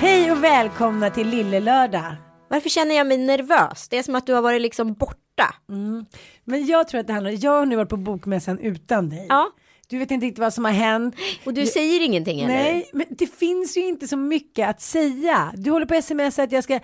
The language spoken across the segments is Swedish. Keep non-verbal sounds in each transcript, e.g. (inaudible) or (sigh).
Hej och välkomna till Lille Lördag. Varför känner jag mig nervös? Det är som att du har varit liksom borta. Men jag tror att det handlar, jag har nu varit på bokmässan utan dig. Ja. Du vet inte riktigt vad som har hänt. Och du säger ingenting eller? Nej, men det finns ju inte så mycket att säga. Du håller på sms att jag ska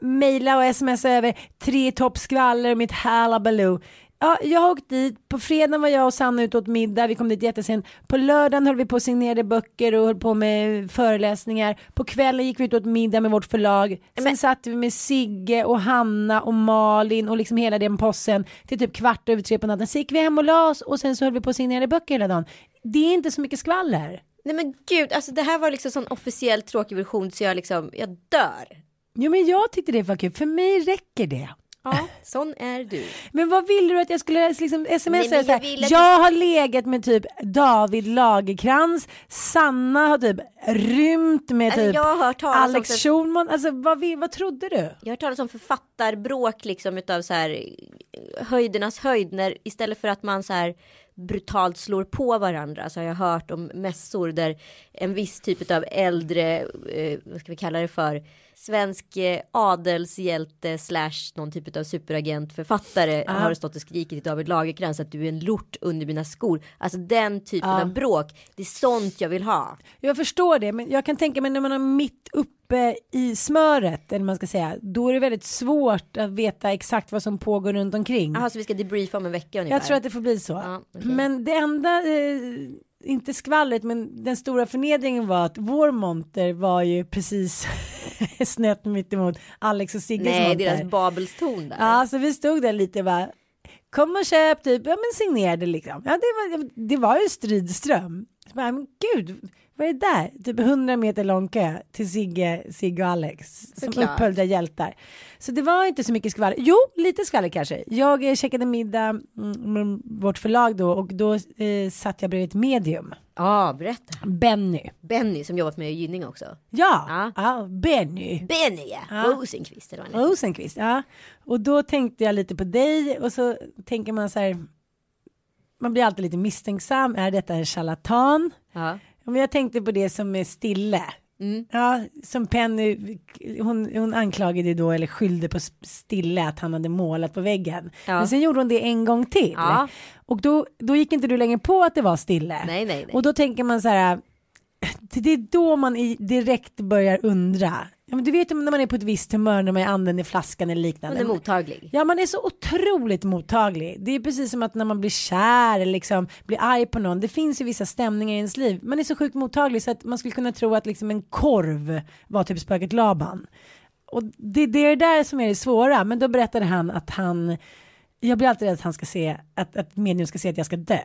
mejla och smsa över tre toppskvaller och mitt halabaloo. Ja, jag har åkt dit. På fredagen var jag och Sanna ute åt middag. Vi kom dit jättesent. På lördagen höll vi på och signerade böcker och höll på med föreläsningar. På kvällen gick vi ut åt middag med vårt förlag. Sen Men- satt vi med Sigge och Hanna och Malin och liksom hela den possen till typ kvart över tre på natten. Så gick vi hem och la oss och sen så höll vi på och signerade böcker hela dagen. Det är inte så mycket skvaller. Nej men gud, alltså det här var liksom sån officiell tråkig version så jag liksom, jag dör. Jo men jag tyckte det var kul, för mig räcker det. Ja, (laughs) sån är du. Men vad ville du att jag skulle liksom smsa? Nej, jag jag har legat med typ David Lagerkrans, Sanna har typ rymt med Alltså, typ om Alex Schulman. Alltså vad, vad trodde du? Jag har hört talas om författarbråk liksom utav så här eh, höjdernas höjd när istället för att man så här brutalt slår på varandra så har jag hört om mässor där en viss typ av äldre, eh, vad ska vi kalla det för, svensk eh, adelshjälte slash någon typ av superagent författare Ja. har stått och skrikit till David Lagercrantz att du är en lort under mina skor. Alltså den typen Ja. av bråk, det är sånt jag vill ha. Jag förstår det, men jag kan tänka mig när man är mitt uppe i smöret, eller man ska säga, då är det väldigt svårt att veta exakt vad som pågår runt omkring. Jaha, så vi ska debriefa om en vecka ungefär. Jag tror att det får bli så. Ja, okej. Men det enda, eh, inte skvallret, men den stora förnedringen var att vår monter var ju precis (laughs) snett mitt emot Alex och Sigges Nej, monter. deras Babelstorn där. Ja, så vi stod där lite och bara, kom och köp typ, ja men signerade liksom. Ja, det var, det var ju stridström. Så bara, men gud, vad är det där? Typ 100 meter lång kö till Sigge, Sigge och Alex som Såklart. upphöljda hjältar. Så det var inte så mycket skvaller. Jo, lite skvaller kanske. Jag eh, käkade middag mm, med vårt förlag då och då eh, satt jag bredvid ett medium. Ja, berätta. Benny. Benny som jobbat med Gynning också. Ja, Ja. ja. Benny. Benny ja, Ja. Rosenqvist eller vad han heter. Rosenqvist, ja. Och då tänkte jag lite på dig och så tänker man så här. Man blir alltid lite misstänksam. Är detta en charlatan? Ja. Men jag tänkte på det som är Stille. Mm. Ja, som Penny, hon, hon anklagade då eller skyllde på Stille att han hade målat på väggen. Ja. Men sen gjorde hon det en gång till. Ja. Och då, då gick inte du längre på att det var Stille. Nej, nej, nej. Och då tänker man så här, det är då man direkt börjar undra. Ja, men du vet när man är på ett visst humör, när man är anden i flaskan eller liknande. Hon är mottaglig. Ja, man är så otroligt mottaglig. Det är precis som att när man blir kär eller liksom blir arg på någon. Det finns ju vissa stämningar i ens liv. Man är så sjukt mottaglig så att man skulle kunna tro att liksom en korv var typ spöket Laban. Och det, det är det där som är det svåra. Men då berättade han att han, jag blir alltid rädd att han ska se, att, att medium ska se att jag ska dö.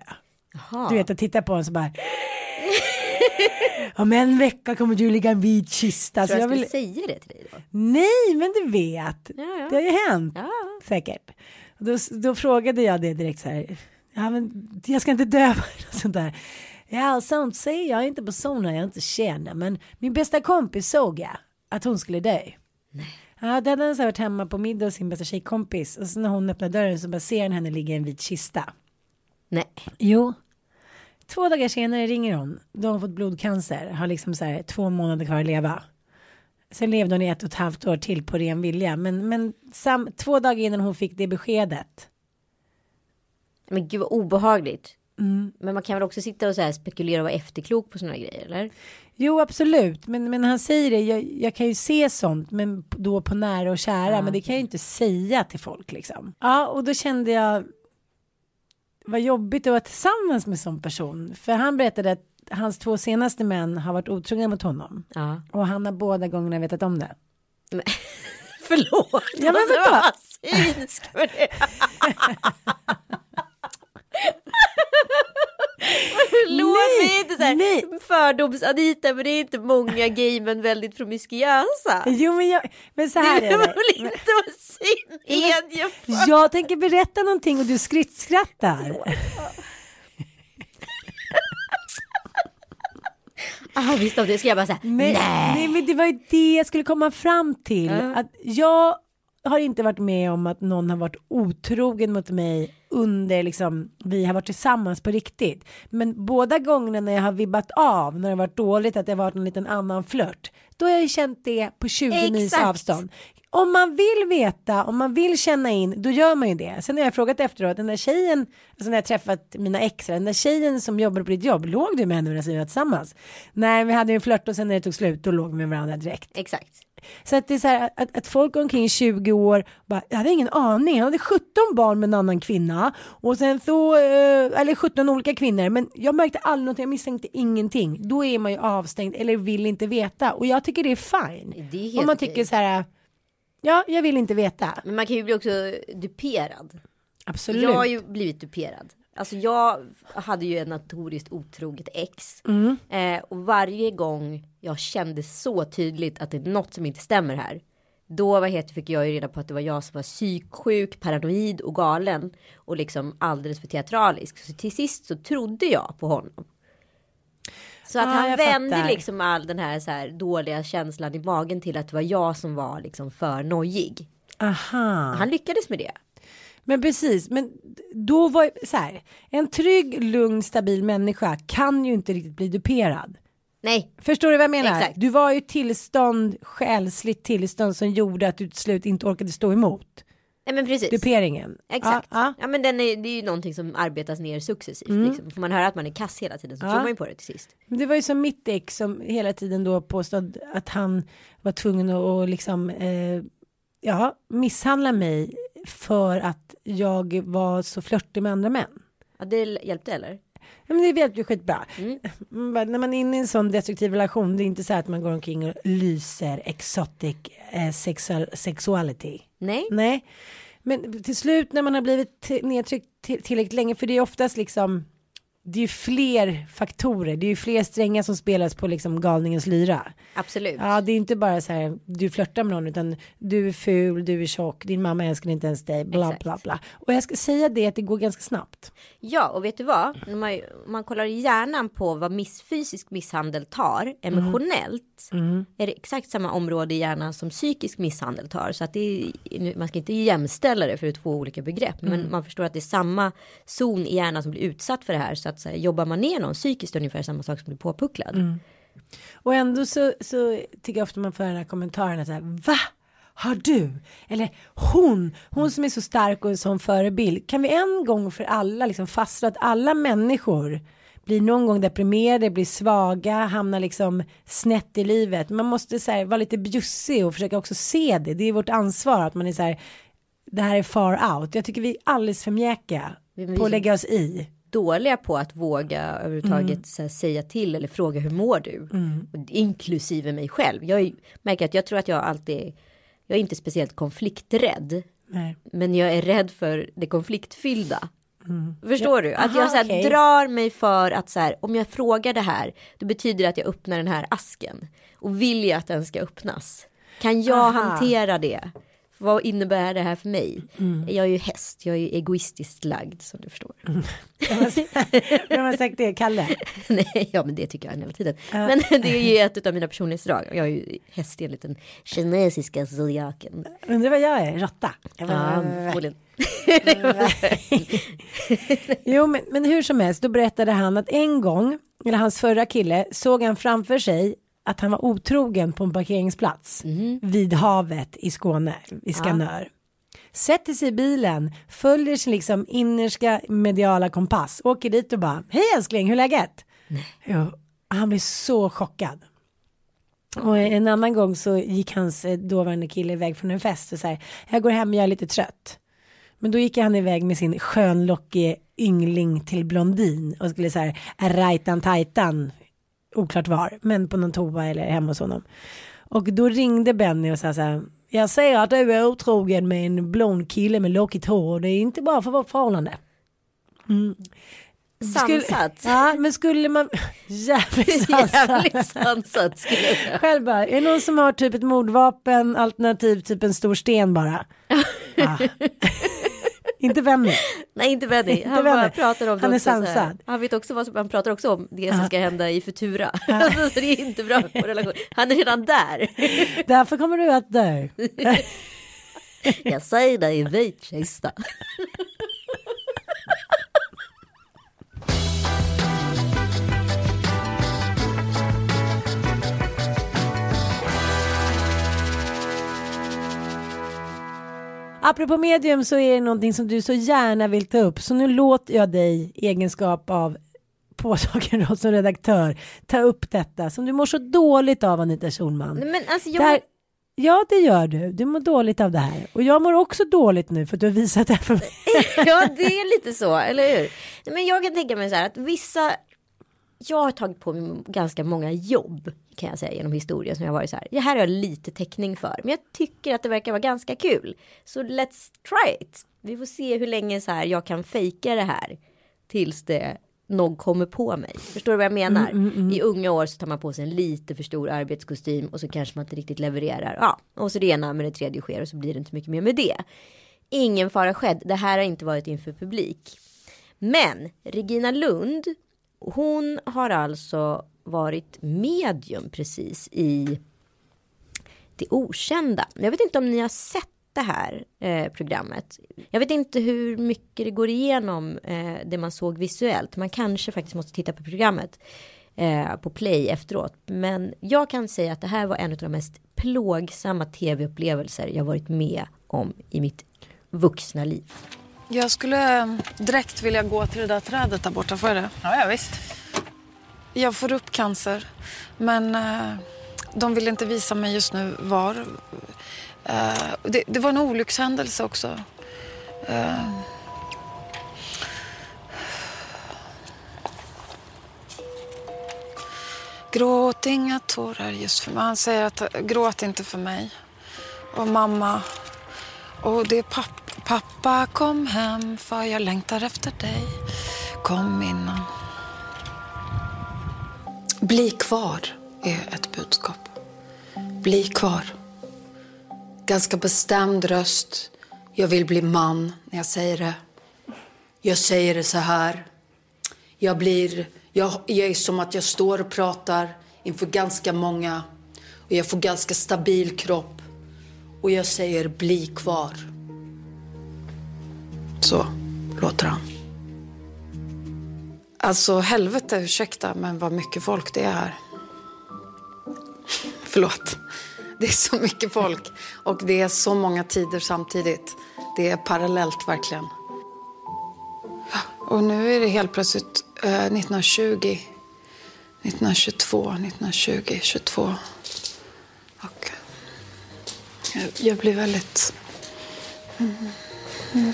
Jaha. Du vet, att titta på honom så bara. (laughs) Om en vecka kommer du ligga i en vit kista. Tror Så jag jag skulle vill... säga det till dig då? Nej, men du vet. Ja, ja. Det har ju hänt. Ja. Säkert. Då, då frågade jag det direkt så här. Ja, men jag ska inte dö (laughs) och sånt där. Ja, sånt säger jag inte personer jag inte känner. Men min bästa kompis såg jag att hon skulle dö. Ja, då hade han så varit hemma på middag hos sin bästa tjejkompis. Och så när hon öppnar dörren så bara ser han henne ligga i en vit kista. Nej. Jo. Två dagar senare ringer hon. Då har hon fått blodcancer. Har liksom så här två månader kvar att leva. Sen levde hon i ett och ett halvt år till på ren vilja. Men, men sam, två dagar innan hon fick det beskedet. Men gud vad obehagligt. Mm. Men man kan väl också sitta och så här spekulera och vara efterklok på sådana grejer eller? Jo absolut, men, men han säger det, jag, jag kan ju se sånt, men då på nära och kära, Ja, men det kan jag ju inte säga till folk liksom. Ja, och då kände jag, vad jobbigt att vara tillsammans med sån person, för han berättade att hans två senaste män har varit otrogna mot honom. Ja. Och han har båda gångerna vetat om det. (laughs) Förlåt. Ja, men alltså, vad synsk med det. (laughs) Förlåt Nej, mig inte så här nej. fördoms-Anita men det är inte många gay men väldigt promiskuösa. Jo men, jag, men så här Det är det. väl inte synd medge för. Jag tänker berätta någonting och du skrittskrattar. (laughs) Ah, visst om det ska jag bara säga Nej, nej. men det var ju det jag skulle komma fram till. Ja. Att jag har inte varit med om att någon har varit otrogen mot mig under liksom vi har varit tillsammans på riktigt. Men båda gångerna när jag har vibbat av när det har varit dåligt att det har varit en liten annan flört. Då har jag känt det på 20 mils avstånd. Om man vill veta, om man vill känna in, då gör man ju det. Sen har jag frågat efteråt, den där tjejen, alltså när jag träffat mina ex, den där tjejen som jobbade på ditt jobb, låg du med henne medan vi var tillsammans? Nej, vi hade ju en flört och sen när det tog slut, då låg vi med varandra direkt. Exakt. Så att det är så här att, att folk omkring i 20 år, bara, jag hade ingen aning, han hade 17 barn med en annan kvinna och sen så, eh, eller 17 olika kvinnor, men jag märkte aldrig något, jag misstänkte ingenting. Då är man ju avstängd eller vill inte veta och jag tycker det är fine. Det är helt Om man tycker så här, ja, jag vill inte veta. Men man kan ju bli också duperad. Absolut. Jag har ju blivit duperad. Alltså jag hade ju en notoriskt otroget ex. Mm. Eh, och varje gång jag kände så tydligt att det är något som inte stämmer här. Då vad heter, fick jag ju reda på att det var jag som var psyksjuk, paranoid och galen. Och liksom alldeles för teatralisk. Så till sist så trodde jag på honom. Så att Ah, han vände fattar. liksom all den här, så här dåliga känslan i magen till att det var jag som var liksom för nojig. Aha. Han lyckades med det. Men precis, men då var så här, en trygg, lugn, stabil människa kan ju inte riktigt bli duperad. Nej, Förstår du vad jag menar? Exakt. Du var ju tillstånd, själsligt tillstånd som gjorde att du till slut inte orkade stå emot nej men precis. duperingen. Exakt. Ja, Ja, men den är, det är ju någonting som arbetas ner successivt. Liksom. Får man höra att man är kass hela tiden så Ja. tror man ju på det till sist. Men Det var ju som mitt ex som hela tiden då påstod att han var tvungen att liksom eh, ja, misshandla mig för att jag var så flörtig med andra män. Ja, det hjälpte eller? Ja, men det vet ju skitbra. Mm. Mm, När man är inne i en sån destruktiv relation, det är inte så att man går omkring och lyser exotic eh, sexual, sexuality. Nej. Nej, men till slut när man har blivit nedtryckt till- tillräckligt länge, för det är oftast liksom, det är ju fler faktorer, det är ju fler strängar som spelas på liksom galningens lyra. Absolut. Ja, det är inte bara så här, du flörtar med någon, utan du är ful, du är tjock, din mamma älskar inte ens dig, bla Exakt. bla bla. Och jag ska säga det att det går ganska snabbt. Ja, och vet du vad? När man, om man kollar i hjärnan på vad miss, fysisk misshandel tar emotionellt. Är det exakt samma område i hjärnan som psykisk misshandel tar. Så att det är, man ska inte jämställa det för det är två olika begrepp. Men man förstår att det är samma zon i hjärnan som blir utsatt för det här. Så att så här, jobbar man ner någon psykiskt är det ungefär samma sak som blir påpucklad. Och ändå så, så tycker jag ofta man får den här kommentaren att så här, va? Har du? Eller hon, hon som är så stark och en sån förebild. Kan vi en gång för alla liksom fastslå att alla människor blir någon gång deprimerade, blir svaga, hamnar liksom snett i livet. Man måste så här, vara lite bjussig och försöka också se det. Det är vårt ansvar att man är så här, det här är far out. Jag tycker vi är alldeles för vi- på att lägga oss i. dåliga på att våga överhuvudtaget här, säga till eller fråga hur mår du? Och, inklusive mig själv. Jag är- märker att jag tror att jag alltid, jag är inte speciellt konflikträdd. Nej. Men jag är rädd för det konfliktfyllda. Förstår du? Att Aha, jag så här, okej. drar mig för att så här, om jag frågar det här, då betyder det att jag öppnar den här asken. Och vill jag att den ska öppnas? Kan jag Aha. hantera det? Vad innebär det här för mig? Mm. Jag är ju häst, jag är ju egoistiskt lagd som du förstår. Vem har sagt det? Kalle? (laughs) Nej, ja men det tycker jag hela tiden. Men (laughs) det är ju ett av mina personlighetsdrag. Jag är ju häst enligt den kinesiska zodiaken. Undrar vad jag är? Råtta? Ja, förmodligen. (laughs) Jo, men, men hur som helst, då berättade han att en gång, eller hans förra kille, såg han framför sig att han var otrogen på en parkeringsplats vid havet i Skåne, i Skanör. Sätter sig i bilen, följer sin liksom innerska mediala kompass, åker dit och bara, hej älskling, hur är läget? Jo, han blir så chockad. Och en annan gång så gick hans eh, dåvarande kille iväg från en fest och säger, jag går hem, jag är lite trött. Men då gick han iväg med sin skönlockige yngling till blondin och skulle så här rajtan tajtan oklart var men på någon toa eller hemma hos honom. Och då ringde Benny och sa så här jag ser att du är otrogen med en blond kille med lockigt hår och det är inte bra för vårt förhållande. Skulle- Sansat. Ja men skulle man (laughs) jävligt sansat. Jävligt sansat skulle jag. Själv bara, är det någon som har typ ett mordvapen alternativ typ en stor sten bara? (laughs) Ja. Inte Benny. (laughs) Nej inte Benny, Inte han Benny. pratar om det Han är sansad. Han vet också vad som, han pratar också om det som ska hända i Futura. (laughs) Alltså, så det är inte bra för relation. Han är redan där. (laughs) Därför kommer du att dö. Jag säger i vit kista. Apropå medium så är det någonting som du så gärna vill ta upp. Så nu låter jag dig i egenskap av påtagen som redaktör ta upp detta som du mår så dåligt av Anita Schulman. Men alltså jag, Det här- Ja det gör du. Du mår dåligt av det här. Och jag mår också dåligt nu för att du har visat det här för mig. (laughs) ja det är lite så, eller hur? Men jag kan tänka mig så här att vissa, jag har tagit på mig ganska många jobb kan jag säga genom historien som jag varit så här. Det här har jag lite täckning för, men jag tycker att det verkar vara ganska kul. Så let's try it. Vi får se hur länge så här jag kan fejka det här tills det någon kommer på mig. Förstår du vad jag menar? I unga år så tar man på sig en lite för stor arbetskostym och så kanske man inte riktigt levererar. Ja, och så det ena med det tredje sker och så blir det inte mycket mer med det. Ingen fara skedd. Det här har inte varit inför publik. Men Regina Lund, hon har alltså varit medium precis i Det Okända. Jag vet inte om ni har sett det här eh, programmet. Jag vet inte hur mycket det går igenom eh, det man såg visuellt. Man kanske faktiskt måste titta på programmet eh, på play efteråt. Men jag kan säga att det här var en av de mest plågsamma tv-upplevelser jag varit med om i mitt vuxna liv. Jag skulle eh, direkt vilja gå till det där trädet där borta. Får jag det? Ja, ja visst. Jag får upp cancer, men eh, de vill inte visa mig just nu var. Eh, det, det var en olyckshändelse också. Gråt inga tårar just för mig. Han säger att gråt inte för mig. Och mamma. Och det är pappa. Pappa kom hem för jag längtar efter dig. Kom innan. Bli kvar är ett budskap. Bli kvar. Ganska bestämd röst. Jag vill bli man när jag säger det. Jag säger det så här. Jag blir... Jag, jag är som att jag står och pratar inför ganska många. Och jag får ganska stabil kropp. Och jag säger bli kvar. Så låter han. Alltså helvete, ursäkta, men vad mycket folk det är här. Förlåt. Det är så mycket folk och det är så många tider samtidigt. Det är parallellt verkligen. Och nu är det helt plötsligt eh, 1920, 1922, 1920, 22. Och jag, jag blir väldigt... Mm, mm, mm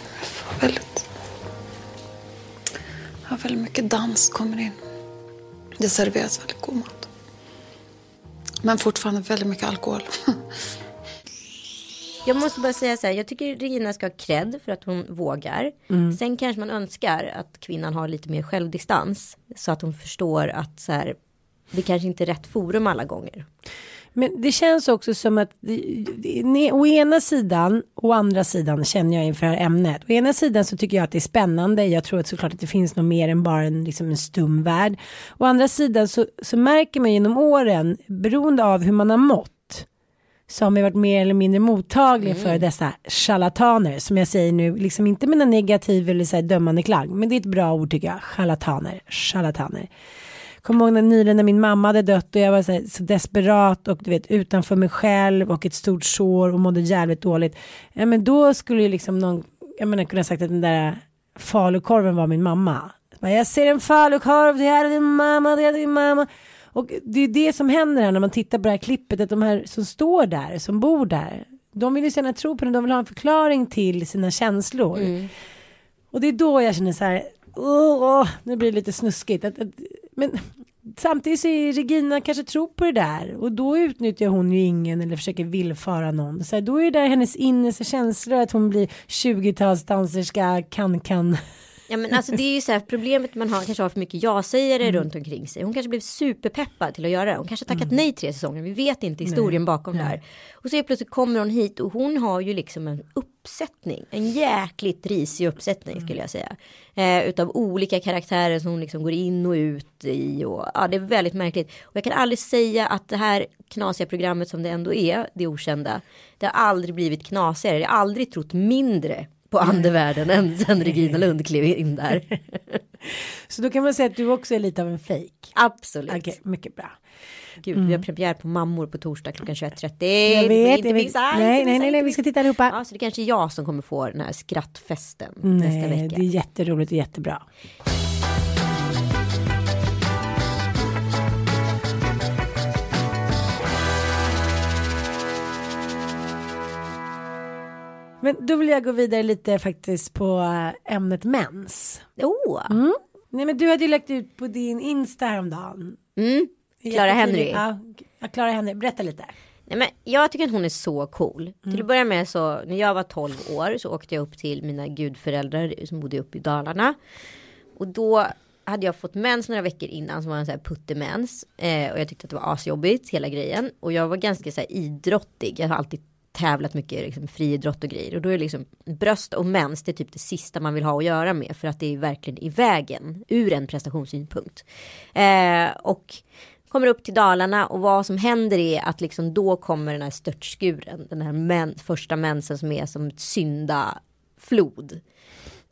väldigt... Ja, väldigt mycket dans kommer in. Det serveras väldigt god mat. Men fortfarande väldigt mycket alkohol. (laughs) Jag måste bara säga så här, jag tycker Regina ska ha cred för att hon vågar. Sen kanske man önskar att kvinnan har lite mer självdistans. Så att hon förstår att så här, det kanske inte är rätt forum alla gånger. Men det känns också som att å ena sidan och andra sidan känner jag inför det här ämnet. Å ena sidan så tycker jag att det är spännande. Jag tror att såklart att det finns något mer än bara en, liksom en stum värld. Å andra sidan så, så märker man genom åren beroende av hur man har mått så har vi varit mer eller mindre mottagliga för dessa charlataner som jag säger nu, liksom inte med en negativ eller så dömande klang, men det är ett bra ord tycker jag, charlataner, charlataner. Kommer ihåg när nyligen när min mamma hade dött och jag var så, här, så desperat och du vet utanför mig själv och ett stort sår och mådde jävligt dåligt. Ja men då skulle ju liksom någon, jag menar kunna sagt att den där falukorven var min mamma. Jag ser en falukorv, det är din mamma, det är din mamma. Och det är det som händer här när man tittar på det här klippet, att de här som står där, som bor där, de vill ju gärna tro på det, de vill ha en förklaring till sina känslor. Mm. Och det är då jag känner så här, åh, nu blir det lite snuskigt. Att, att, men samtidigt så är Regina kanske tror på det där och då utnyttjar hon ju ingen eller försöker villfara någon. Så här, då är det där hennes innersta känslor att hon blir 20-talsdanserska, kan-kan. Ja men alltså det är ju så här problemet man har kanske har för mycket ja-sägare Mm. runt omkring sig. Hon kanske blev superpeppad till att göra det. Hon kanske tackat Mm. nej tre säsonger. Vi vet inte historien bakom det här. Och så plötsligt kommer hon hit och hon har ju liksom en uppsättning. En jäkligt risig uppsättning Mm. skulle jag säga. Eh, utav olika karaktärer som hon liksom går in och ut i. Och, ja det är väldigt märkligt. Och jag kan aldrig säga att det här knasiga programmet som det ändå är, det okända. Det har aldrig blivit knasigare. Jag har aldrig trott mindre på andevärlden än sen Regina Lund klev in där. (laughs) Så då kan man säga att du också är lite av en fake. Absolut. Okej, mycket bra. Gud, vi har premiär på Mammor på torsdag klockan 21.30. Jag vet, inte jag vet. Nej, nej, nej, nej, vi ska titta allihopa. Ja, så det kanske är jag som kommer få den här skrattfesten nästa Nej, vecka. det är jätteroligt och jättebra. Men då vill jag gå vidare lite faktiskt på äh, ämnet mens. Oh, Mm. Nej men du hade ju lagt ut på din Insta häromdagen. mm. Clara Henry. Ja, Clara Henry. Berätta lite. Nej, men jag tycker att hon är så cool. Till Mm. att börja med så när jag var 12 år så åkte jag upp till mina gudföräldrar som bodde uppe i Dalarna. Och då hade jag fått mens några veckor innan som var en sån här puttemens. Eh, och jag tyckte att det var asjobbigt hela grejen. Och jag var ganska så här idrottig. Jag har alltid tävlat mycket liksom, friidrott och grejer. Och då är det liksom bröst och mens det är typ det sista man vill ha att göra med. För att det är verkligen i vägen ur en prestationssynpunkt. Eh, och kommer upp till Dalarna och vad som händer är att liksom då kommer den här störtskuren. Den här men, första mensen som är som ett syndaflod.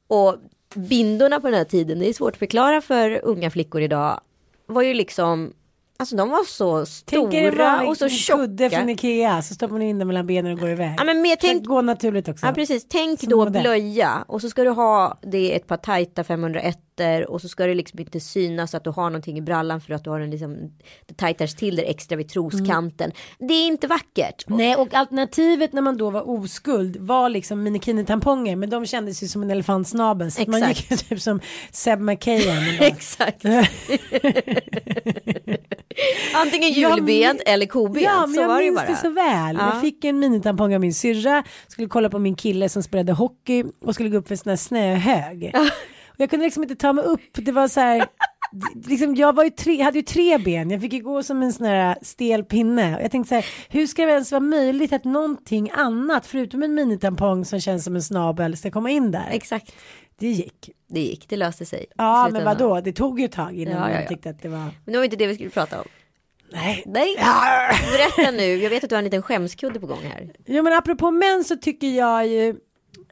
Och bindorna på den här tiden, det är svårt att förklara för unga flickor idag. Var ju liksom, alltså de var så Tänk er en stora vanlig och så kudde från tjocka. Ikea så stoppar man in den mellan benen och går iväg. Ja men mer Tänk tänk gå naturligt också. Ja precis, tänk Som då modell. blöja och så ska du ha det ett par tajta 501 och så ska det liksom inte synas att du har någonting i brallan för att du har den liksom det tajtas till där extra vid troskanten. Det är inte vackert. Nej och alternativet när man då var oskuld var liksom minikini-tamponger men de kändes ju som en elefantsnabel så man gick ju typ som Seb bara- (laughs) Exakt. (laughs) Antingen Ja, julbent eller kobent. Ja, men så jag var det minns bara. det så väl. Ja. Jag fick en minitampong av min syrra, skulle kolla på min kille som spelade hockey och skulle gå upp för en sån här snöhög. (laughs) Jag kunde liksom inte ta mig upp, det var så här, liksom, jag var ju tre, hade ju tre ben, jag fick ju gå som en sån här stel pinne. Jag tänkte så här, hur ska det ens vara möjligt att någonting annat, förutom en minitampong som känns som en snabel, ska komma in där? Exakt. Det gick. Det gick, det löste sig. Ja, men vadå, det tog ju ett tag innan Ja, ja, man ja. tyckte att det var... Men det var inte det vi skulle prata om. Nej. Nej, berätta nu. Jag vet att du har en liten skämskudde på gång här. Ja men apropå män så tycker jag ju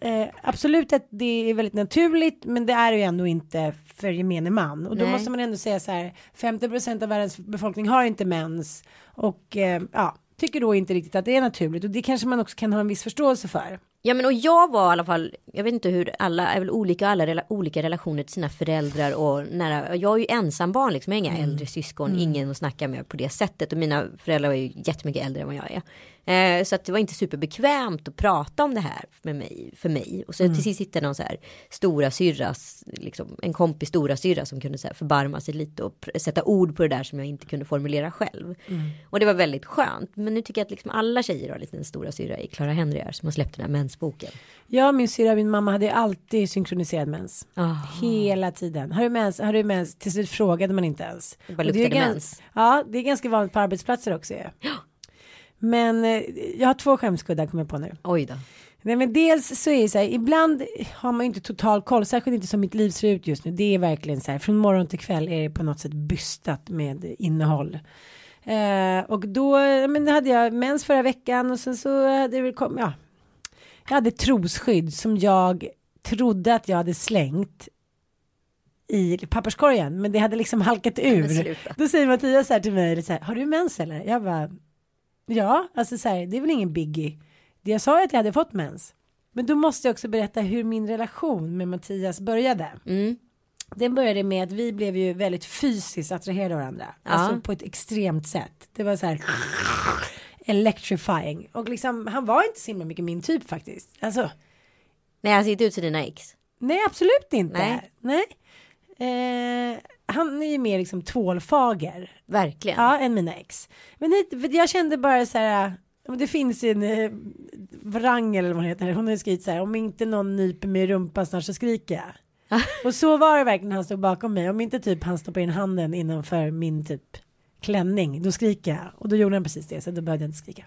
eh, absolut att det är väldigt naturligt men det är ju ändå inte för gemene man och då Nej. måste man ändå säga så här 50% av världens befolkning har inte mens och eh, ja tycker då inte riktigt att det är naturligt och det kanske man också kan ha en viss förståelse för. Ja men och jag var i alla fall, jag vet inte hur alla är väl olika, alla rela, olika relationer till sina föräldrar och nära, jag är ju ensambarn liksom, jag har inga äldre syskon, ingen att snacka med på det sättet och mina föräldrar var ju jättemycket äldre än vad jag är. Eh, så att det var inte superbekvämt att prata om det här med mig, för mig. Och så till sist hittade någon så här stora syrras, liksom en kompis stora syrra som kunde så här förbarma sig lite och sätta ord på det där som jag inte kunde formulera själv. Och det var väldigt skönt. Men nu tycker jag att liksom alla tjejer har en liten stora syrra i Clara Henry här som har släppt den här mensboken. Jag min syrra och min mamma hade alltid synkroniserad mens. Ah. Hela tiden. Har du mens? Har du mens? Till slut frågade man inte ens. Det bara Och det är luktade mens. Ja, det är ganska vanligt på arbetsplatser också. ju. Men eh, jag har två skämskuddar kommer jag på nu. Oj då. Nej men dels så är det så här, ibland har man ju inte total koll, särskilt inte som mitt liv ser ut just nu. Det är verkligen så här, från morgon till kväll är det på något sätt bystat med innehåll. Eh, och då, men då hade jag mens förra veckan och sen så hade det väl kommit, ja. Jag hade trosskydd som jag trodde att jag hade slängt i papperskorgen men det hade liksom halkat ur. Då säger Mattias så här till mig, så här, har du mens eller? Jag bara, ja, alltså så här, det är väl ingen biggie. Det jag sa är att jag hade fått mens. Men då måste jag också berätta hur min relation med Mattias började. Mm. Den började med att vi blev ju väldigt fysiskt attraherade av varandra. Ja. Alltså på ett extremt sätt. Det var så här electrifying. Och liksom, han var inte så himla mycket min typ faktiskt. Alltså, Nej, han ser inte ut som dina ex. nej absolut inte. Nej. Nej. Eh, han är ju mer liksom tvålfager. Verkligen. Ja, än mina ex. Men det, jag kände bara så här. Det finns en eh, Wrangel eller vad hon heter. Hon har skrivit så här. Om inte någon nyper mig i rumpan snart så skriker jag. och så var det verkligen när han stod bakom mig. Om inte typ han stoppar in handen innanför min typ klänning. Då skriker jag. Och då gjorde han precis det. Så då behövde jag inte skrika.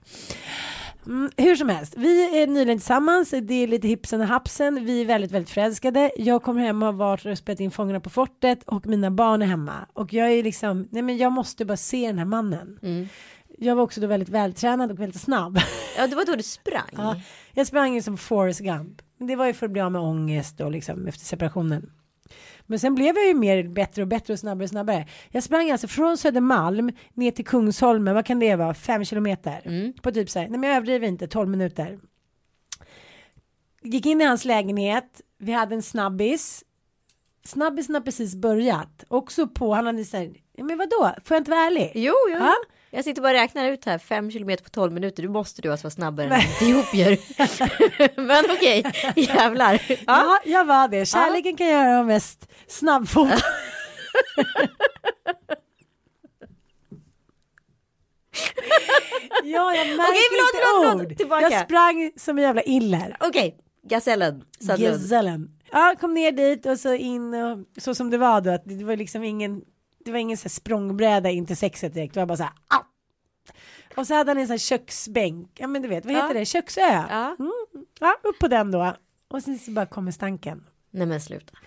Mm, hur som helst, vi är nyligen tillsammans, det är lite hipsen och hapsen, vi är väldigt, väldigt förälskade. Jag kommer hem och har varit och spelat in Fångarna på fortet och mina barn är hemma. Och jag är liksom, nej men jag måste bara se den här mannen. Mm. Jag var också då väldigt vältränad och väldigt snabb. Ja, det var då du sprang. Ja, jag sprang ju som Forrest Gump. Det var ju för att bli av med ångest och liksom efter separationen. Men sen blev jag ju mer bättre och bättre och snabbare och snabbare. Jag sprang alltså från Södermalm ner till Kungsholmen, vad kan det vara, fem kilometer. Mm. På typ så här, nej men jag överdriver inte, 12 minuter. Gick in i hans lägenhet, vi hade en snabbis. Snabbisen har precis börjat. Också på, han hade så här, men vadå, får jag inte vara ärlig? Jo, jo. Ja. Jag sitter bara och räknar ut här, fem kilometer på 12 minuter. Du måste du alltså vara snabbare än Etiop gör. (laughs) Men okej, jävlar. Ja. Ja, jag var det. Kärleken kan göra dem mest snabbfot. (laughs) ja, jag märker Okej, förlåt, inte förlåt, förlåt. ord. Tillbaka. Jag sprang som en jävla iller. Okej, Gasellen. Sandlund. Gesellen. Ja, kom ner dit och så in och så som det var då. Att det var liksom ingen, det var ingen så här språngbräda in till sexet direkt. Det var bara så här, ah! Och så hade han en sån här köksbänk. Ja, men du vet, vad Ja. heter det? Köksö. Ja. Mm. ja, upp på den då. Och sen så bara kommer stanken. Nej men sluta.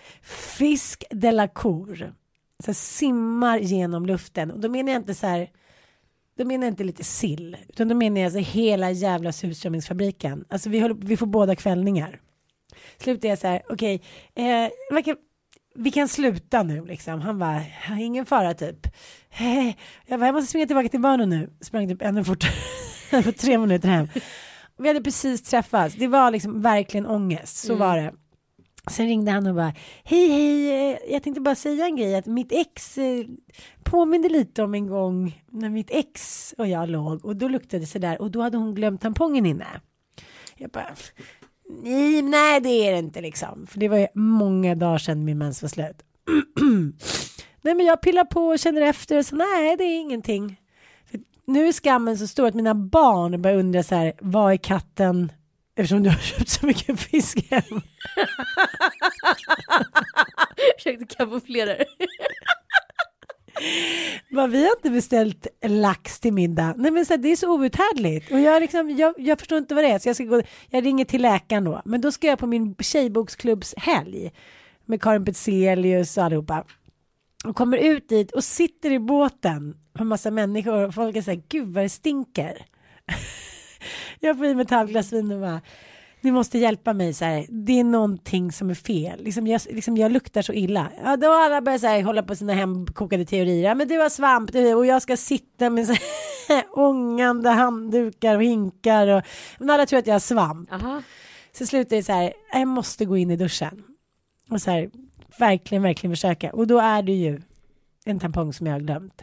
Fisk de la cour. Så simmar genom luften. Och då menar jag inte så här. Då menar jag inte lite sill. Utan då menar jag så hela jävla surströmmingsfabriken. Alltså vi, håller, vi får båda kvällningar. Slutar jag så här. Okej. eh, vad kan- vi kan sluta nu liksom. Han bara. Ingen fara typ. Jag bara. Jag måste springa tillbaka till barnen nu. Sprang typ ännu fortare. (laughs) på tre minuter hem. Vi hade precis träffats. Det var liksom verkligen ångest. Så var det. Sen ringde han och bara hej hej eh, jag tänkte bara säga en grej att mitt ex eh, påminde lite om en gång när mitt ex och jag låg och då luktade det sådär och då hade hon glömt tampongen inne. Jag bara nej, nej det är det inte liksom för det var ju många dagar sedan min mens var slut. (clears throat) nej men jag pillar på och känner efter och så nej det är ingenting. För nu är skammen så stor att mina barn börjar undra så här vad är katten eftersom du har köpt så mycket fisk hem. (laughs) Försökte kamouflera det. Bara, vi har inte beställt lax till middag. Nej men så här, det är så outhärdligt. Och jag, liksom, jag, jag förstår inte vad det är. Så jag, ska gå, jag ringer till läkaren då. Men då ska jag på min tjejboksklubbs helg. Med Karin Petzelius och allihopa. Och kommer ut dit och sitter i båten. Med massa människor. Och folk är så här, gud vad det stinker. (laughs) jag får i mig ett halvglas vin och bara. Ni måste hjälpa mig så här. Det är någonting som är fel. Liksom jag, liksom jag luktar så illa. Ja, då har alla börjat så här, hålla på sina hemkokade teorier. Ja, men du har svamp du, och jag ska sitta med så här, (laughs) ångande handdukar och hinkar. Och, men alla tror att jag har svamp. Jaha. Så slutar det så här. Jag måste gå in i duschen. Och så här. Verkligen, verkligen försöka. Och då är det ju en tampong som jag har glömt.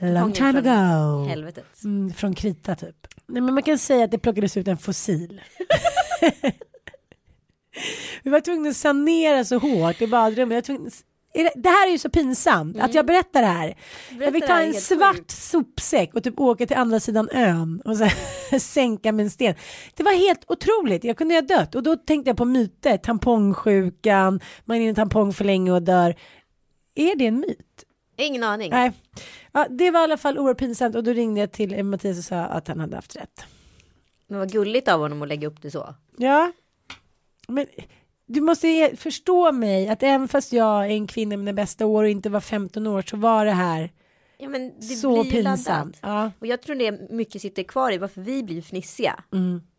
Long time från ago. Helvetet. Mm, från krita typ. Nej, men man kan säga att det plockades ut en fossil. (laughs) (laughs) Vi var tvungna att sanera så hårt i badrummet. Det- Det här är ju så pinsamt att jag berättar det här. jag fick ta en svart sjukt. sopsäck och typ åka till andra sidan ön och så (laughs) sänka med en sten. Det var helt otroligt. Jag kunde ha dött och då tänkte jag på myter. Tampongsjukan, man är i en tampong för länge och dör. Är det en myt? Ingen aning. Nej. Ja, det var i alla fall oerhört pinsamt och då ringde jag till Mattias och sa att han hade haft rätt. Men vad gulligt av honom att lägga upp det så. Ja, men du måste förstå mig att även fast jag är en kvinna med mina bästa år och inte var 15 år så var det här Ja, men det så blir pinsamt. Ja. Och jag tror det mycket sitter kvar i varför vi blir fnissiga.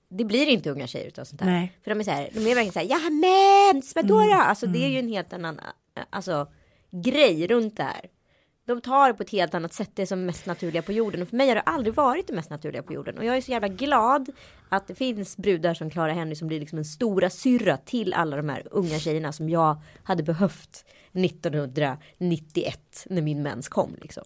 Det blir inte unga tjejer utav sånt här. Mm. Nej. Mm. För de är så här, de är verkligen så här, jag har mens, vadå då? Alltså det är ju en helt annan, alltså grej runt det här. De tar det på ett helt annat sätt, det är som mest naturliga på jorden. Och för mig har det aldrig varit det mest naturliga på jorden. Och jag är så jävla glad att det finns brudar som Clara Henry som blir liksom en stora syrra till alla de här unga tjejerna som jag hade behövt 1991 när min mens kom liksom.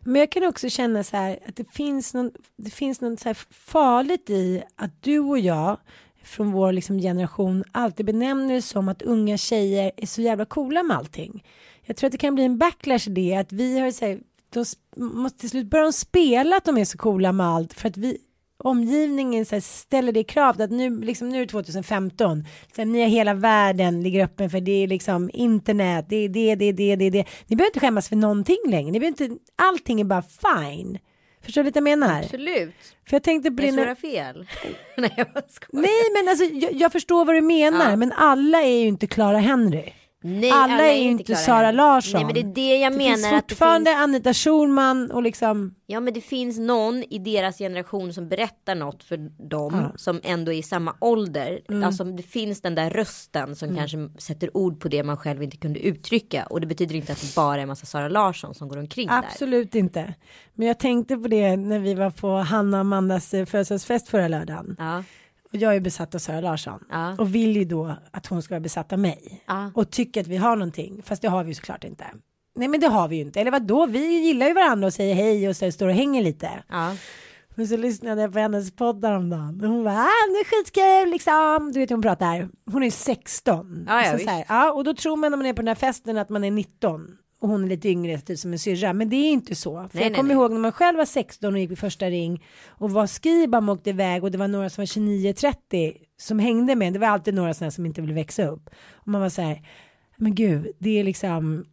Men jag kan också känna så här att det finns någon, det finns något så här farligt i att du och jag från vår liksom generation alltid benämner det som att unga tjejer är så jävla coola med allting. Jag tror att det kan bli en backlash i det att vi har så här, sp- måste till slut börja spela att de är så coola med allt för att vi omgivningen så här, ställer det kravet att nu, liksom, nu är det 2015, så här, ni har hela världen ligger öppen för det är liksom internet, det är det, det, det, det, det. Ni behöver inte skämmas för någonting längre, ni behöver inte, allting är bara fine. Förstår du lite jag menar? Absolut. För jag tänkte på Jag fel. (laughs) Nej jag skojar. Nej men alltså jag, jag förstår vad du menar Ja. men alla är ju inte Clara Henry. Nej, alla är ju inte Sara. Larsson. Nej men det är det jag Det menar. finns att det fortfarande finns, Anita Schulman och liksom ja men det finns någon i deras generation som berättar något för dem som ändå är i samma ålder. Mm. Alltså det finns den där rösten som kanske sätter ord på det man själv inte kunde uttrycka. Och det betyder inte att det bara är en massa Sara Larsson som går omkring där. absolut inte. Men jag tänkte på det när vi var på Hanna och Amandas eh, födelsedagsfest förra lördagen. Ja, Och jag är besatt av Sara Larsson. Ja. Och vill ju då att hon ska vara besatt av mig. Ja. Och tycker att vi har någonting. Fast det har vi ju såklart inte. Nej men det har vi ju inte. Eller vad då? Vi gillar ju varandra och säger hej och så står och hänger lite. ja. Men så lyssnade jag på hennes podd häromdagen. Och hon bara, ah, det är skitkul liksom. Du vet hur hon pratar. Hon är 16. Ja, ja, så så här, ja, och då tror man när man är på den här festen att man är 19. Och hon är lite yngre, typ som en syrra. Men det är inte så. För Nej, jag nej, kommer nej. ihåg när man själv var 16 och gick vid första ring. Och var Skibam åkte iväg och det var några som var 29-30 som hängde med. Det var alltid några sådana som inte ville växa upp. Och man var så här, men gud, det är liksom,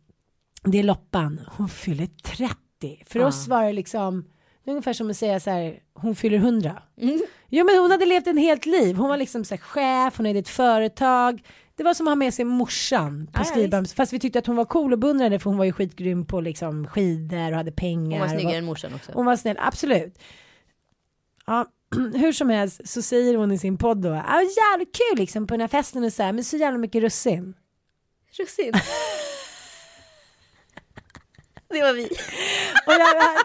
det är Loppan. Hon fyller 30. För Ja. oss var det liksom, det är ungefär som att säga så här, hon fyller 100. Jo men hon hade levt en helt liv. Hon var liksom så här chef, hon hade ett företag. Det var som att ha med sig morsan på Skibams. Fast vi tyckte att hon var cool och beundrade för hon var ju skitgrym på liksom skidor och hade pengar. Hon var och snyggare än morsan också. hon var snäll, absolut. Ja, (clears throat) hur som helst så säger hon i sin podd då, ja jävligt kul liksom på den här festen och så här, men så jävla mycket russin. Russin. (laughs) det var vi. Och jag,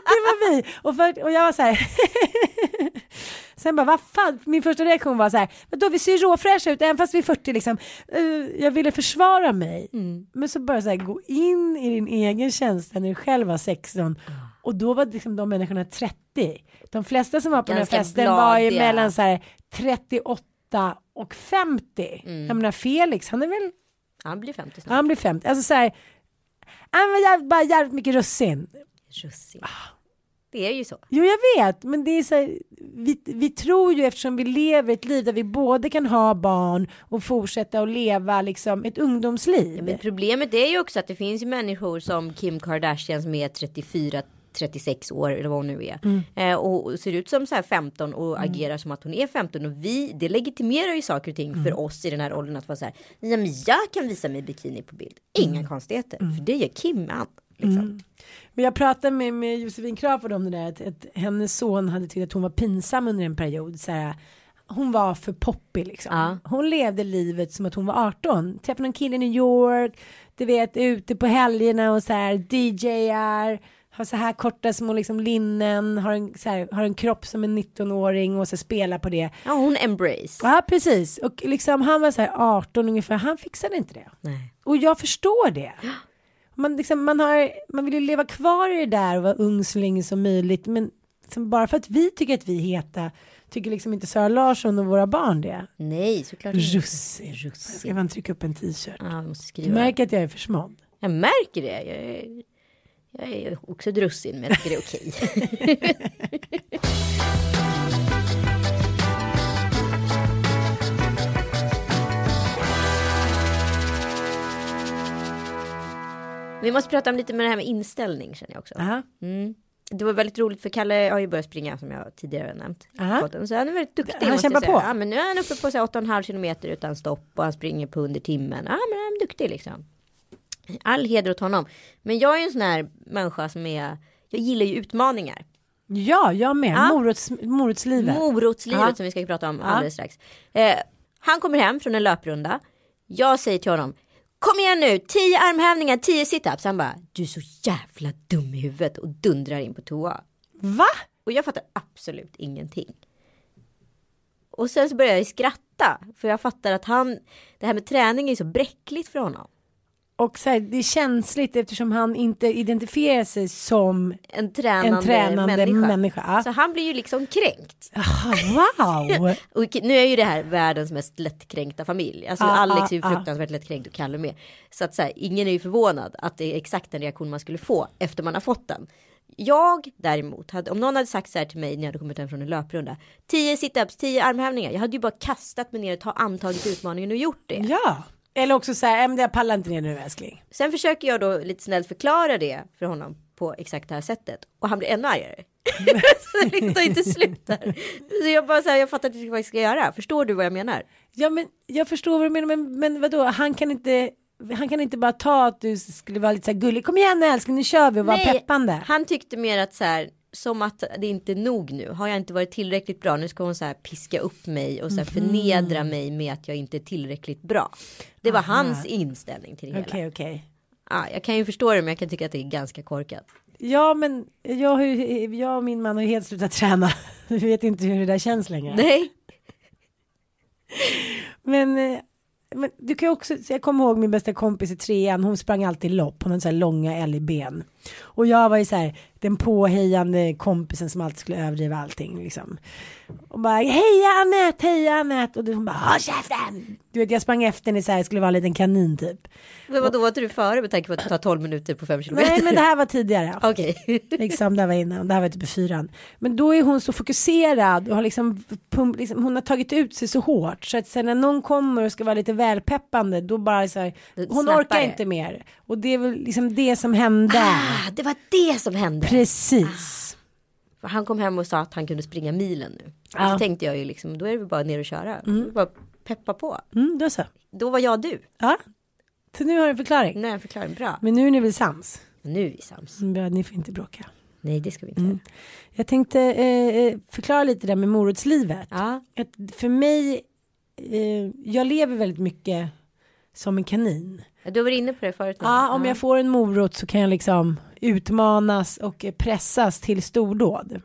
det var vi. Och, för, och jag var så här. (laughs) Sen bara, vad fan, min första reaktion var så här, då vi ser råfräscha ut även fast vi är 40 liksom. Eh, jag ville försvara mig. Men så bara så här, gå in i din egen känsla när du själv var 16. Och då var liksom de människorna 30. De flesta som var på Ganska den här festen var ju bladiga. mellan så här 38 och 50. Jag menar Felix, han är väl, Han blir 50 ja, snart. han blir 50. Alltså så här, han var jävligt, bara jävligt mycket russin. Russin. Det är ju så. Jo jag vet men det är så här, vi, vi tror ju eftersom vi lever ett liv där vi både kan ha barn och fortsätta att leva liksom ett ungdomsliv. Ja, men problemet är ju också att det finns ju människor som Kim Kardashian som är 34 36 år eller vad hon nu är. Mm. Eh, och, ser ut som så här 15 och agerar som att hon är 15. Och vi, det legitimerar ju saker och ting Mm. för oss i den här åldern att vara så här. Ja men jag kan visa mig bikini på bild. Inga Mm. konstigheter. För det gör Kim med allt. Liksom. Men jag pratade med, med Josefin Crafoord om det där att, att hennes son hade tyckt att hon var pinsam under en period. Så här, hon var för poppig liksom. Ja. Hon levde livet som att hon var 18. Träffade någon kille i New York, du vet ute på helgerna och så här DJar. Har så här korta små liksom linnen, har en, så här, har en kropp som en 19-åring och så spelar på det. Ja hon embrace. Ja precis och liksom han var så här 18 ungefär, han fixade inte det. Nej. Och jag förstår det. (gasps) Man, liksom, man, har, man vill ju leva kvar i det där och vara ung så länge som möjligt. Men liksom bara för att vi tycker att vi är heta tycker liksom inte Sara Larsson och våra barn det. Nej såklart inte. Russin. Ska man trycka upp en t-shirt? Ja, Du märker att jag är försmådd. Jag märker det. Jag är, jag är också ett russin men jag tycker det är okej. (laughs) (laughs) Vi måste prata om lite med det här med inställning känner jag också. Aha. Mm. Det var väldigt roligt för Kalle har ju börjat springa som jag tidigare har nämnt. podden. Så han är väldigt duktig. Han kämpar på. Ja, men nu är han uppe på så här 8,5 kilometer utan stopp och han springer på under timmen. Ja, men han är duktig liksom. All heder åt honom. Men jag är ju en sån här människa som är, jag gillar ju utmaningar. Ja, jag med. Ja. Morots, morotslivet. Morotslivet Ja. som vi ska prata om Ja. alldeles strax. Eh, han kommer hem från en löprunda. Jag säger till honom. Kom igen nu, 10 armhävningar, 10 situps. Han bara, du är så jävla dum i huvudet och dundrar in på toa. Va? Och jag fattar absolut ingenting. Och sen så börjar jag skratta. För jag fattar att han, det här med träning är så bräckligt för honom. Och så här, det är känsligt eftersom han inte identifierar sig som En tränande, en tränande människa. människa. Så han blir ju liksom kränkt. Aha, wow! (laughs) Och nu är ju det här världens mest lättkränkta familj. Alltså Ja, Alex är ju ja. fruktansvärt lättkränkt och Kalle med. Så att så här, ingen är ju förvånad att det är exakt den reaktion man skulle få efter man har fått den. Jag däremot, hade, om någon hade sagt så här till mig när jag hade kommit hem från en löprunda. 10 situps, 10 armhävningar. Jag hade ju bara kastat mig ner och ta, antagit utmaningen och gjort det. Ja. Eller också så här, "Nej, men jag pallar inte ner nu älskling. Sen försöker jag då lite snällt förklara det för honom på exakt det här sättet. Och han blir ännu argare. (laughs) så det tar inte slut där. Så jag bara så här, jag fattar inte vad jag ska göra. Förstår du vad jag menar? Ja men jag förstår vad du menar men, men vadå, han kan inte han kan inte bara ta att du skulle vara lite så här gullig. Kom igen älskling, nu kör vi och vara peppande. Han tyckte mer att så här, som att det inte är nog nu. Har jag inte varit tillräckligt bra, nu ska hon så här piska upp mig och så här förnedra mig med att jag inte är tillräckligt bra. Det var hans inställning till det Okej hela. okej. Ja, jag kan ju förstå det, men jag kan tycka att det är ganska korkat. Ja men jag, ju, jag och min man har ju helt slutat träna. (laughs) Vi vet inte hur det där känns längre. Nej, Men, eh, men du kan ju också, så jag kommer ihåg min bästa kompis i trean, hon sprang alltid lopp, hon hade så här långa älgben. Och jag var ju så här den påhejande kompisen som alltid skulle överdriva allting liksom. Och bara heja Anette, heja Anette. Och du- hon bara håll käften. Du vet jag sprang efter henne så här, skulle vara en liten kanin typ. men vadå var inte du före med tanke på att det tar 12 minuter på 5 kilometer? Nej men det här var tidigare. (laughs) Okej. Liksom det här var innan, det här var typ fyran. Men då är hon så fokuserad och har liksom, pump, liksom hon har tagit ut sig så hårt. Så att sen när någon kommer och ska vara lite välpeppande då bara så här, hon snappar orkar inte mer. Och det är väl liksom det som hände. (gasps) Ah, det var det som hände. Precis. För han kom hem och sa att han kunde springa milen nu. Ja. Så tänkte jag ju liksom, då är det väl bara ner och köra. Bara peppa på. Mm, då så. Då var jag du. Ja. Så nu har du en förklaring. Nu är jag förklaring bra. Men nu är ni väl sams? Nu är vi sams. Mm, bra, Ni får inte bråka. Nej, det ska vi inte. Mm. Jag tänkte eh, eh, förklara lite där med morotslivet. Ja, Att för mig, eh, jag lever väldigt mycket som en kanin. Du var inne på det förut. nu. Ja, om jag får en morot så kan jag liksom utmanas och pressas till stordåd.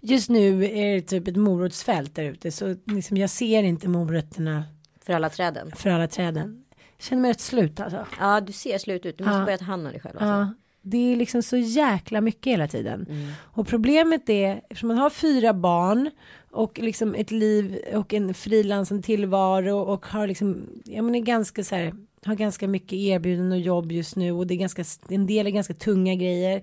Just nu är det typ ett morotsfält där ute så liksom jag ser inte morötterna För alla träden. för alla träden. Jag känner mig rätt slut alltså. Ja, du ser slut ut. Du måste Ja. börja ta hand om dig själv. Alltså. Ja, det är liksom så jäkla mycket hela tiden. Mm. Och problemet är, eftersom man har fyra barn och liksom ett liv och en frilansande tillvaro och har liksom, ja men är ganska så här, har ganska mycket erbjudanden och jobb just nu och det är ganska, en del är ganska tunga grejer.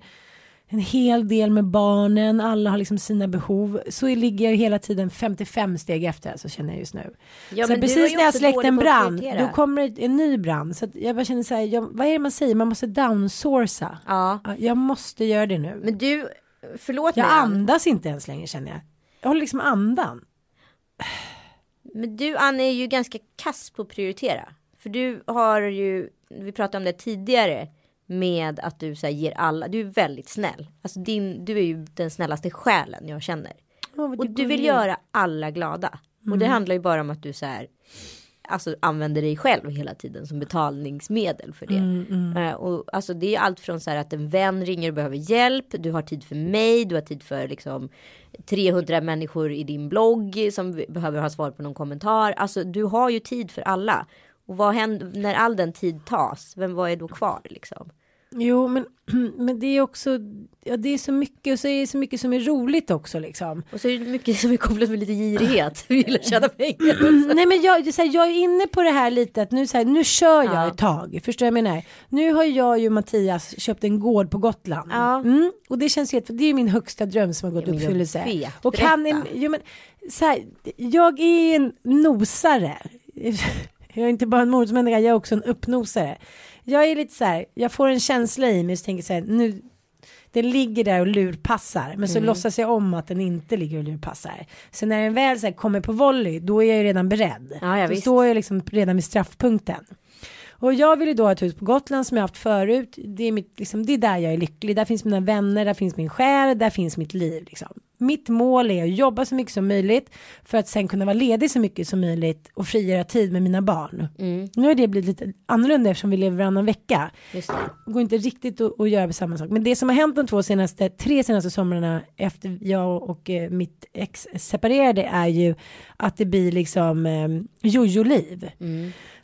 En hel del med barnen, alla har liksom sina behov. Så ligger jag hela tiden 55 steg efter, alltså känner jag just nu. Ja, så precis när jag också släckt dålig en brand, då kommer en ny brand. Så jag bara känner så här, jag, vad är det man säger, man måste downsourca. Ja, Ja, jag måste göra det nu. men du, förlåt jag mig. Ann. andas inte ens längre känner jag. Jag håller liksom andan. Men du Ann är ju ganska kass på att prioritera. För du har ju, vi pratade om det tidigare. Med att du så här, ger alla, du är väldigt snäll. Alltså din, du är ju den snällaste själen jag känner. Vad Och du vill göra alla glada. Och det handlar ju bara om att du så här. Alltså använder dig själv hela tiden som betalningsmedel för det. Eh, och alltså det är allt från så här att en vän ringer och behöver hjälp. Du har tid för mig. Du har tid för liksom 300 människor i din blogg som behöver ha svar på någon kommentar. Alltså du har ju tid för alla. Och vad händer när all den tid tas? Vem vad är då kvar liksom? Jo, men, (clears throat) men det är också, ja det är så mycket och så är det så mycket som är roligt också liksom. Och så är det mycket som är kopplat med lite girighet. (laughs) Vi vill tjäna pengar. också. Nej men jag, är så här, jag är inne på det här lite att nu, så här, nu kör jag Ja. ett tag. Förstår jag menar? Nu har jag ju Mattias köpt en gård på Gotland. Ja. Mm, och det känns helt, det är min högsta dröm som har gått i uppfyllelse. Och en, Berätta. jo, men, så här, jag är en nosare. Jag är inte bara en morotsmänniska, jag är också en uppnosare. Jag är lite så här, jag får en känsla i mig så tänker så här, nu den ligger där och lurpassar men så låtsas jag om att den inte ligger och lurpassar. Så när den väl så här, kommer på volley då är jag ju redan beredd. Ja, ja, då visst. står jag liksom redan vid straffpunkten. Och jag vill ju då ha ett hus på Gotland som jag haft förut. Det är, mitt, liksom, det är där jag är lycklig. Där finns mina vänner, där finns min själ, där finns mitt liv. Liksom. Mitt mål är att jobba så mycket som möjligt för att sen kunna vara ledig så mycket som möjligt och frigöra tid med mina barn. Nu har det blivit lite annorlunda eftersom vi lever varannan vecka. Just det. Går inte riktigt att, att göra samma sak. Men det som har hänt de två senaste, tre senaste somrarna efter jag och eh, mitt ex separerade är ju att det blir liksom eh, jojo-liv.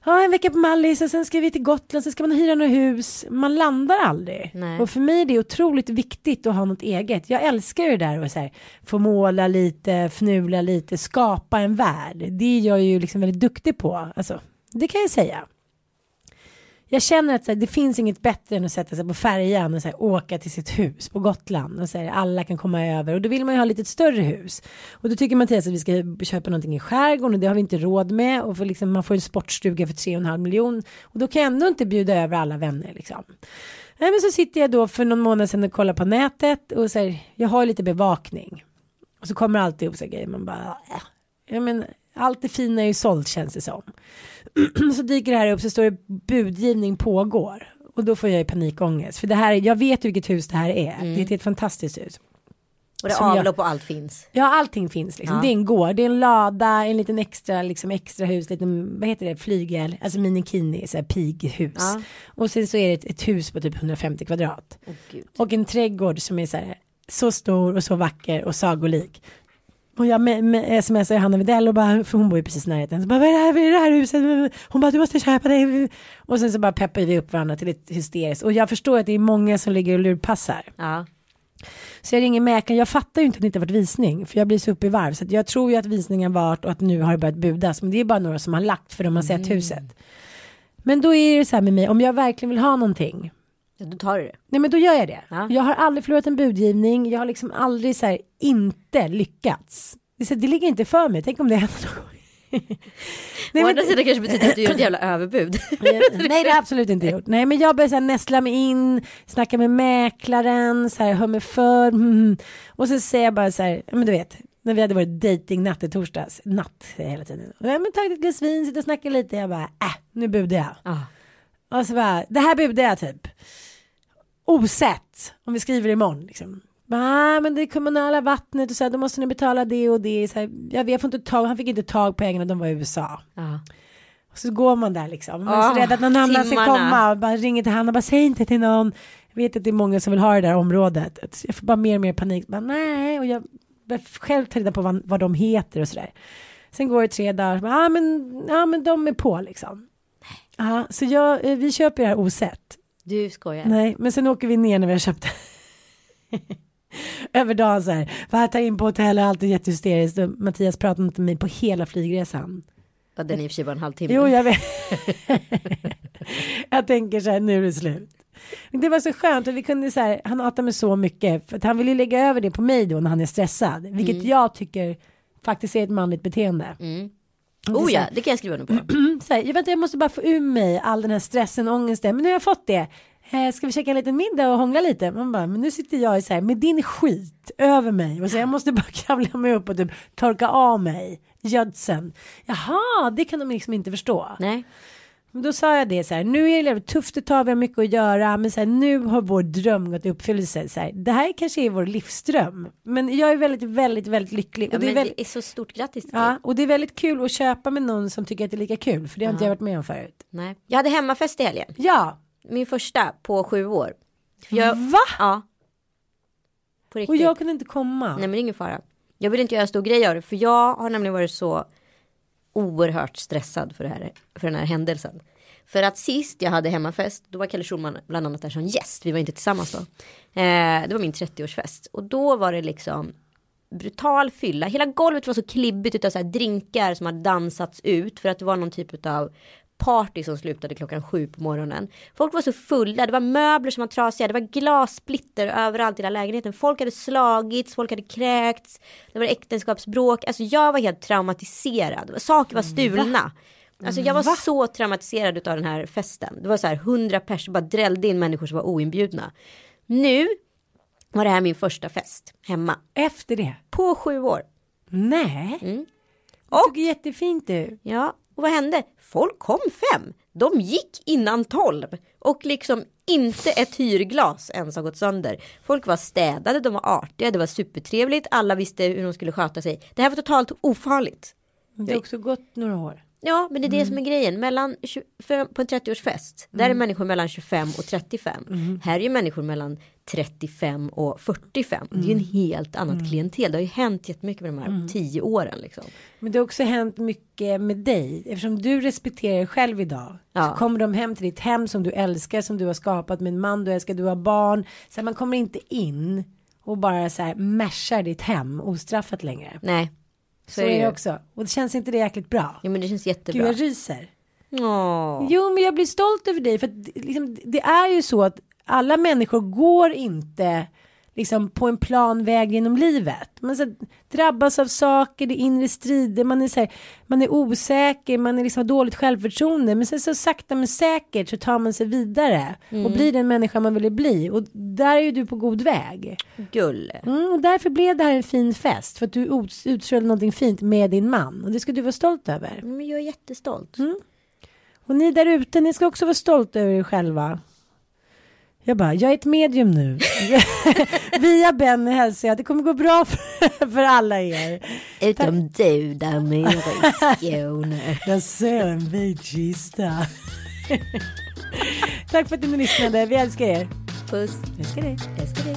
Ja, en vecka på Mallis och sen ska vi till Gotland, sen ska man hyra något hus. Man landar aldrig. Nej. Och för mig är det otroligt viktigt att ha något eget. Jag älskar det där att så här, få måla lite, fnula lite, skapa en värld. Det är jag ju liksom väldigt duktig på. Alltså, det kan jag säga. Jag känner att så här, det finns inget bättre än att sätta sig på färjan och så här, åka till sitt hus på Gotland och säga alla kan komma över och då vill man ju ha lite ett större hus och då tycker Mattias att vi ska köpa någonting i skärgården och det har vi inte råd med och för liksom, man får en sportstuga för 3,5 miljon och då kan jag ändå inte bjuda över alla vänner liksom. Nej, men så sitter jag då för någon månad sedan och kollar på nätet och så här, jag har lite bevakning och så kommer alltid upp så här grejer man bara äh. ja, men allt det fina är ju sålt känns det som. (clears throat) så dyker det här upp så står det budgivning pågår. Och då får jag ju panikångest. För det här, jag vet vilket hus det här är. Det är ett fantastiskt hus. Och det jag- avlopp och allt finns. Ja, allting finns liksom. Ja. Det är en gård, det är en lada, en liten extra, liksom extra hus, liten, vad heter det, flygel, alltså minikini, så här pighus. Ja. Och sen så är det ett, ett hus på typ 150 kvadrat. Gud. Och en trädgård som är så här, så stor och så vacker och sagolik. Och jag med, med, smsar Hanna Widell och bara, för hon bor ju precis i närheten. Så bara, vad är det här, vad är det här huset? Hon bara, du måste köpa det. Och sen så bara peppar vi upp varandra till ett hysteriskt. Och jag förstår att det är många som ligger och lurpassar. Ja. Så jag ringer mäklaren, jag fattar ju inte att det inte varit visning. För jag blir så uppe i varv. Så jag tror ju att visningen varit och att nu har det börjat budas. Men det är bara några som har lagt för de har sett huset. Men då är det så här med mig, om jag verkligen vill ha någonting. Ja, då tar du det. Nej men då gör jag det. Ja. Jag har aldrig förlorat en budgivning. Jag har liksom aldrig så här inte lyckats. Det, så, det ligger inte för mig. Tänk om det händer någon gång. Nej, (laughs) Å andra sidan kanske betyder att du gör ett jävla överbud. (laughs) Nej det har absolut inte gjort. Nej men jag här nästla mig in, snacka med mäklaren, så här, hör mig för. Mm. Och så säger jag bara så här, men du vet, när vi hade varit datingnatt i torsdags, natt hela tiden. Och jag men tagit ett glas vin, sitter och snackar lite, jag bara, äh, nu budar jag. Ja. Och så bara, det här budar jag typ. Osett, om vi skriver imorgon liksom. Nej men det kommunala vattnet och så här, då måste ni betala det och det. Så här, jag, jag får inte tag, han fick inte tag på pengarna, de var i USA. Ja. Och så går man där liksom. Man är Ah, så rädd att någon annan ska komma. Och bara ringer till han och bara säg inte till någon. Jag vet att det är många som vill ha det där området. Jag får bara mer och mer panik. Bara, nej, och jag själv ta reda på vad, vad de heter och sådär. Sen går det tre dagar. Ja ah, men, ah, men de är på liksom. Ja, så jag, eh, vi köper det här osett. Du skojar. Nej, men sen åker vi ner när vi har köpt. (laughs) Över dagen så här. Bara ta in på hotell och allt är jättehysteriskt. Och Mattias pratade inte med mig på hela flygresan. Ja, den är i och för sig bara en halvtimme. Jo, jag vet. (laughs) jag tänker så här, nu är det slut. Det var så skönt och vi kunde så här, han hatar mig så mycket för att han vill ju lägga över det på mig då när han är stressad, vilket jag tycker faktiskt är ett manligt beteende. Mm. Oh ja, det kan jag skriva under på. (clears throat) så här, jag, vet, jag måste bara få ur mig all den här stressen och ångesten, men nu har jag fått det. Eh, ska vi käka en liten middag och hångla lite? Man bara, men nu sitter jag i så här, med din skit över mig och så jag måste bara (laughs) kravla mig upp och typ torka av mig gödseln. Jaha, det kan de liksom inte förstå. Nej. Men då sa jag det så här, nu är det tufft ett tag, vi har mycket att göra, men så här, nu har vår dröm gått i uppfyllelse. Så här, det här kanske är vår livsdröm, men jag är väldigt, väldigt, väldigt lycklig. Ja, och, det är väldigt, det är så stort grattis till ja, dig. och det är väldigt kul att köpa med någon som tycker att det är lika kul, för det har inte jag varit med om förut. Nej. Jag hade hemmafest i helgen. Ja, Min första på sju år. Jag, va? ja. På riktigt. Och jag kunde inte komma. Nej men det är ingen fara. Jag vill inte göra stor grej av det. För jag har nämligen varit så oerhört stressad för, det här, för den här händelsen. För att sist jag hade hemmafest, då var Kalle Schulman bland annat där som gäst. Vi var inte tillsammans då. Eh, det var min 30-årsfest. Och då var det liksom brutal fylla. Hela golvet var så klibbigt utav så här drinkar som hade dansats ut. För att det var någon typ av party som slutade klockan sju på morgonen. Folk var så fulla, det var möbler som var trasiga, det var glassplitter överallt i hela lägenheten. Folk hade slagits, folk hade kräkts, det var äktenskapsbråk. Alltså jag var helt traumatiserad. Saker var stulna. Alltså jag var Va? så traumatiserad av den här festen. Det var så här hundra personer bara drällde in människor som var oinbjudna. Nu var det här min första fest hemma. Efter det? På sju år. Nej. Mm. Det såg jättefint ut. Ja, och vad hände? Folk kom fem. De gick innan tolv. Och liksom inte ett hyrglas ens har gått sönder. Folk var städade, de var artiga, det var supertrevligt. Alla visste hur de skulle sköta sig. Det här var totalt ofarligt. Det har också gått några år. Ja, men det är det som är grejen. Mellan 25, på en 30-årsfest, där är människor mellan 25 och 35. Här är ju människor mellan 35 och 45. Det är ju en helt annat klientel. Det har ju hänt jättemycket med de här tio åren liksom. Men det har också hänt mycket med dig. Eftersom du respekterar dig själv idag. Ja. Så kommer de hem till ditt hem som du älskar. Som du har skapat med en man du älskar. Du har barn. Så man kommer inte in. Och bara så här mashar ditt hem ostraffat längre. Nej, så, är det ju. också. Och det känns inte det jäkligt bra. Ja, men det känns Gud jättebra. jag ryser. Åh. Jo men jag blir stolt över dig. För att, liksom, det är ju så att alla människor går inte liksom på en plan väg genom livet. Man så, drabbas av saker, det är inre strider, man är, så här, man är osäker, man är liksom har dåligt självförtroende. Men sen så sakta men säkert så tar man sig vidare och blir den människa man ville bli. Och där är ju du på god väg. Gulle. Mm, och därför blev det här en fin fest. För att du ut- utstrålade någonting fint med din man. Och det ska du vara stolt över. Men jag är jättestolt. Och ni där ute, ni ska också vara stolta över er själva. Jag bara, jag är ett medium nu. (laughs) Via Benny hälsar jag, det kommer gå bra för, (laughs) för alla er. Utom du där nere i Skåne. (laughs) Jag ser en vit kista. Tack för att ni lyssnade, vi älskar er. Puss. Jag älskar dig. Älskar dig.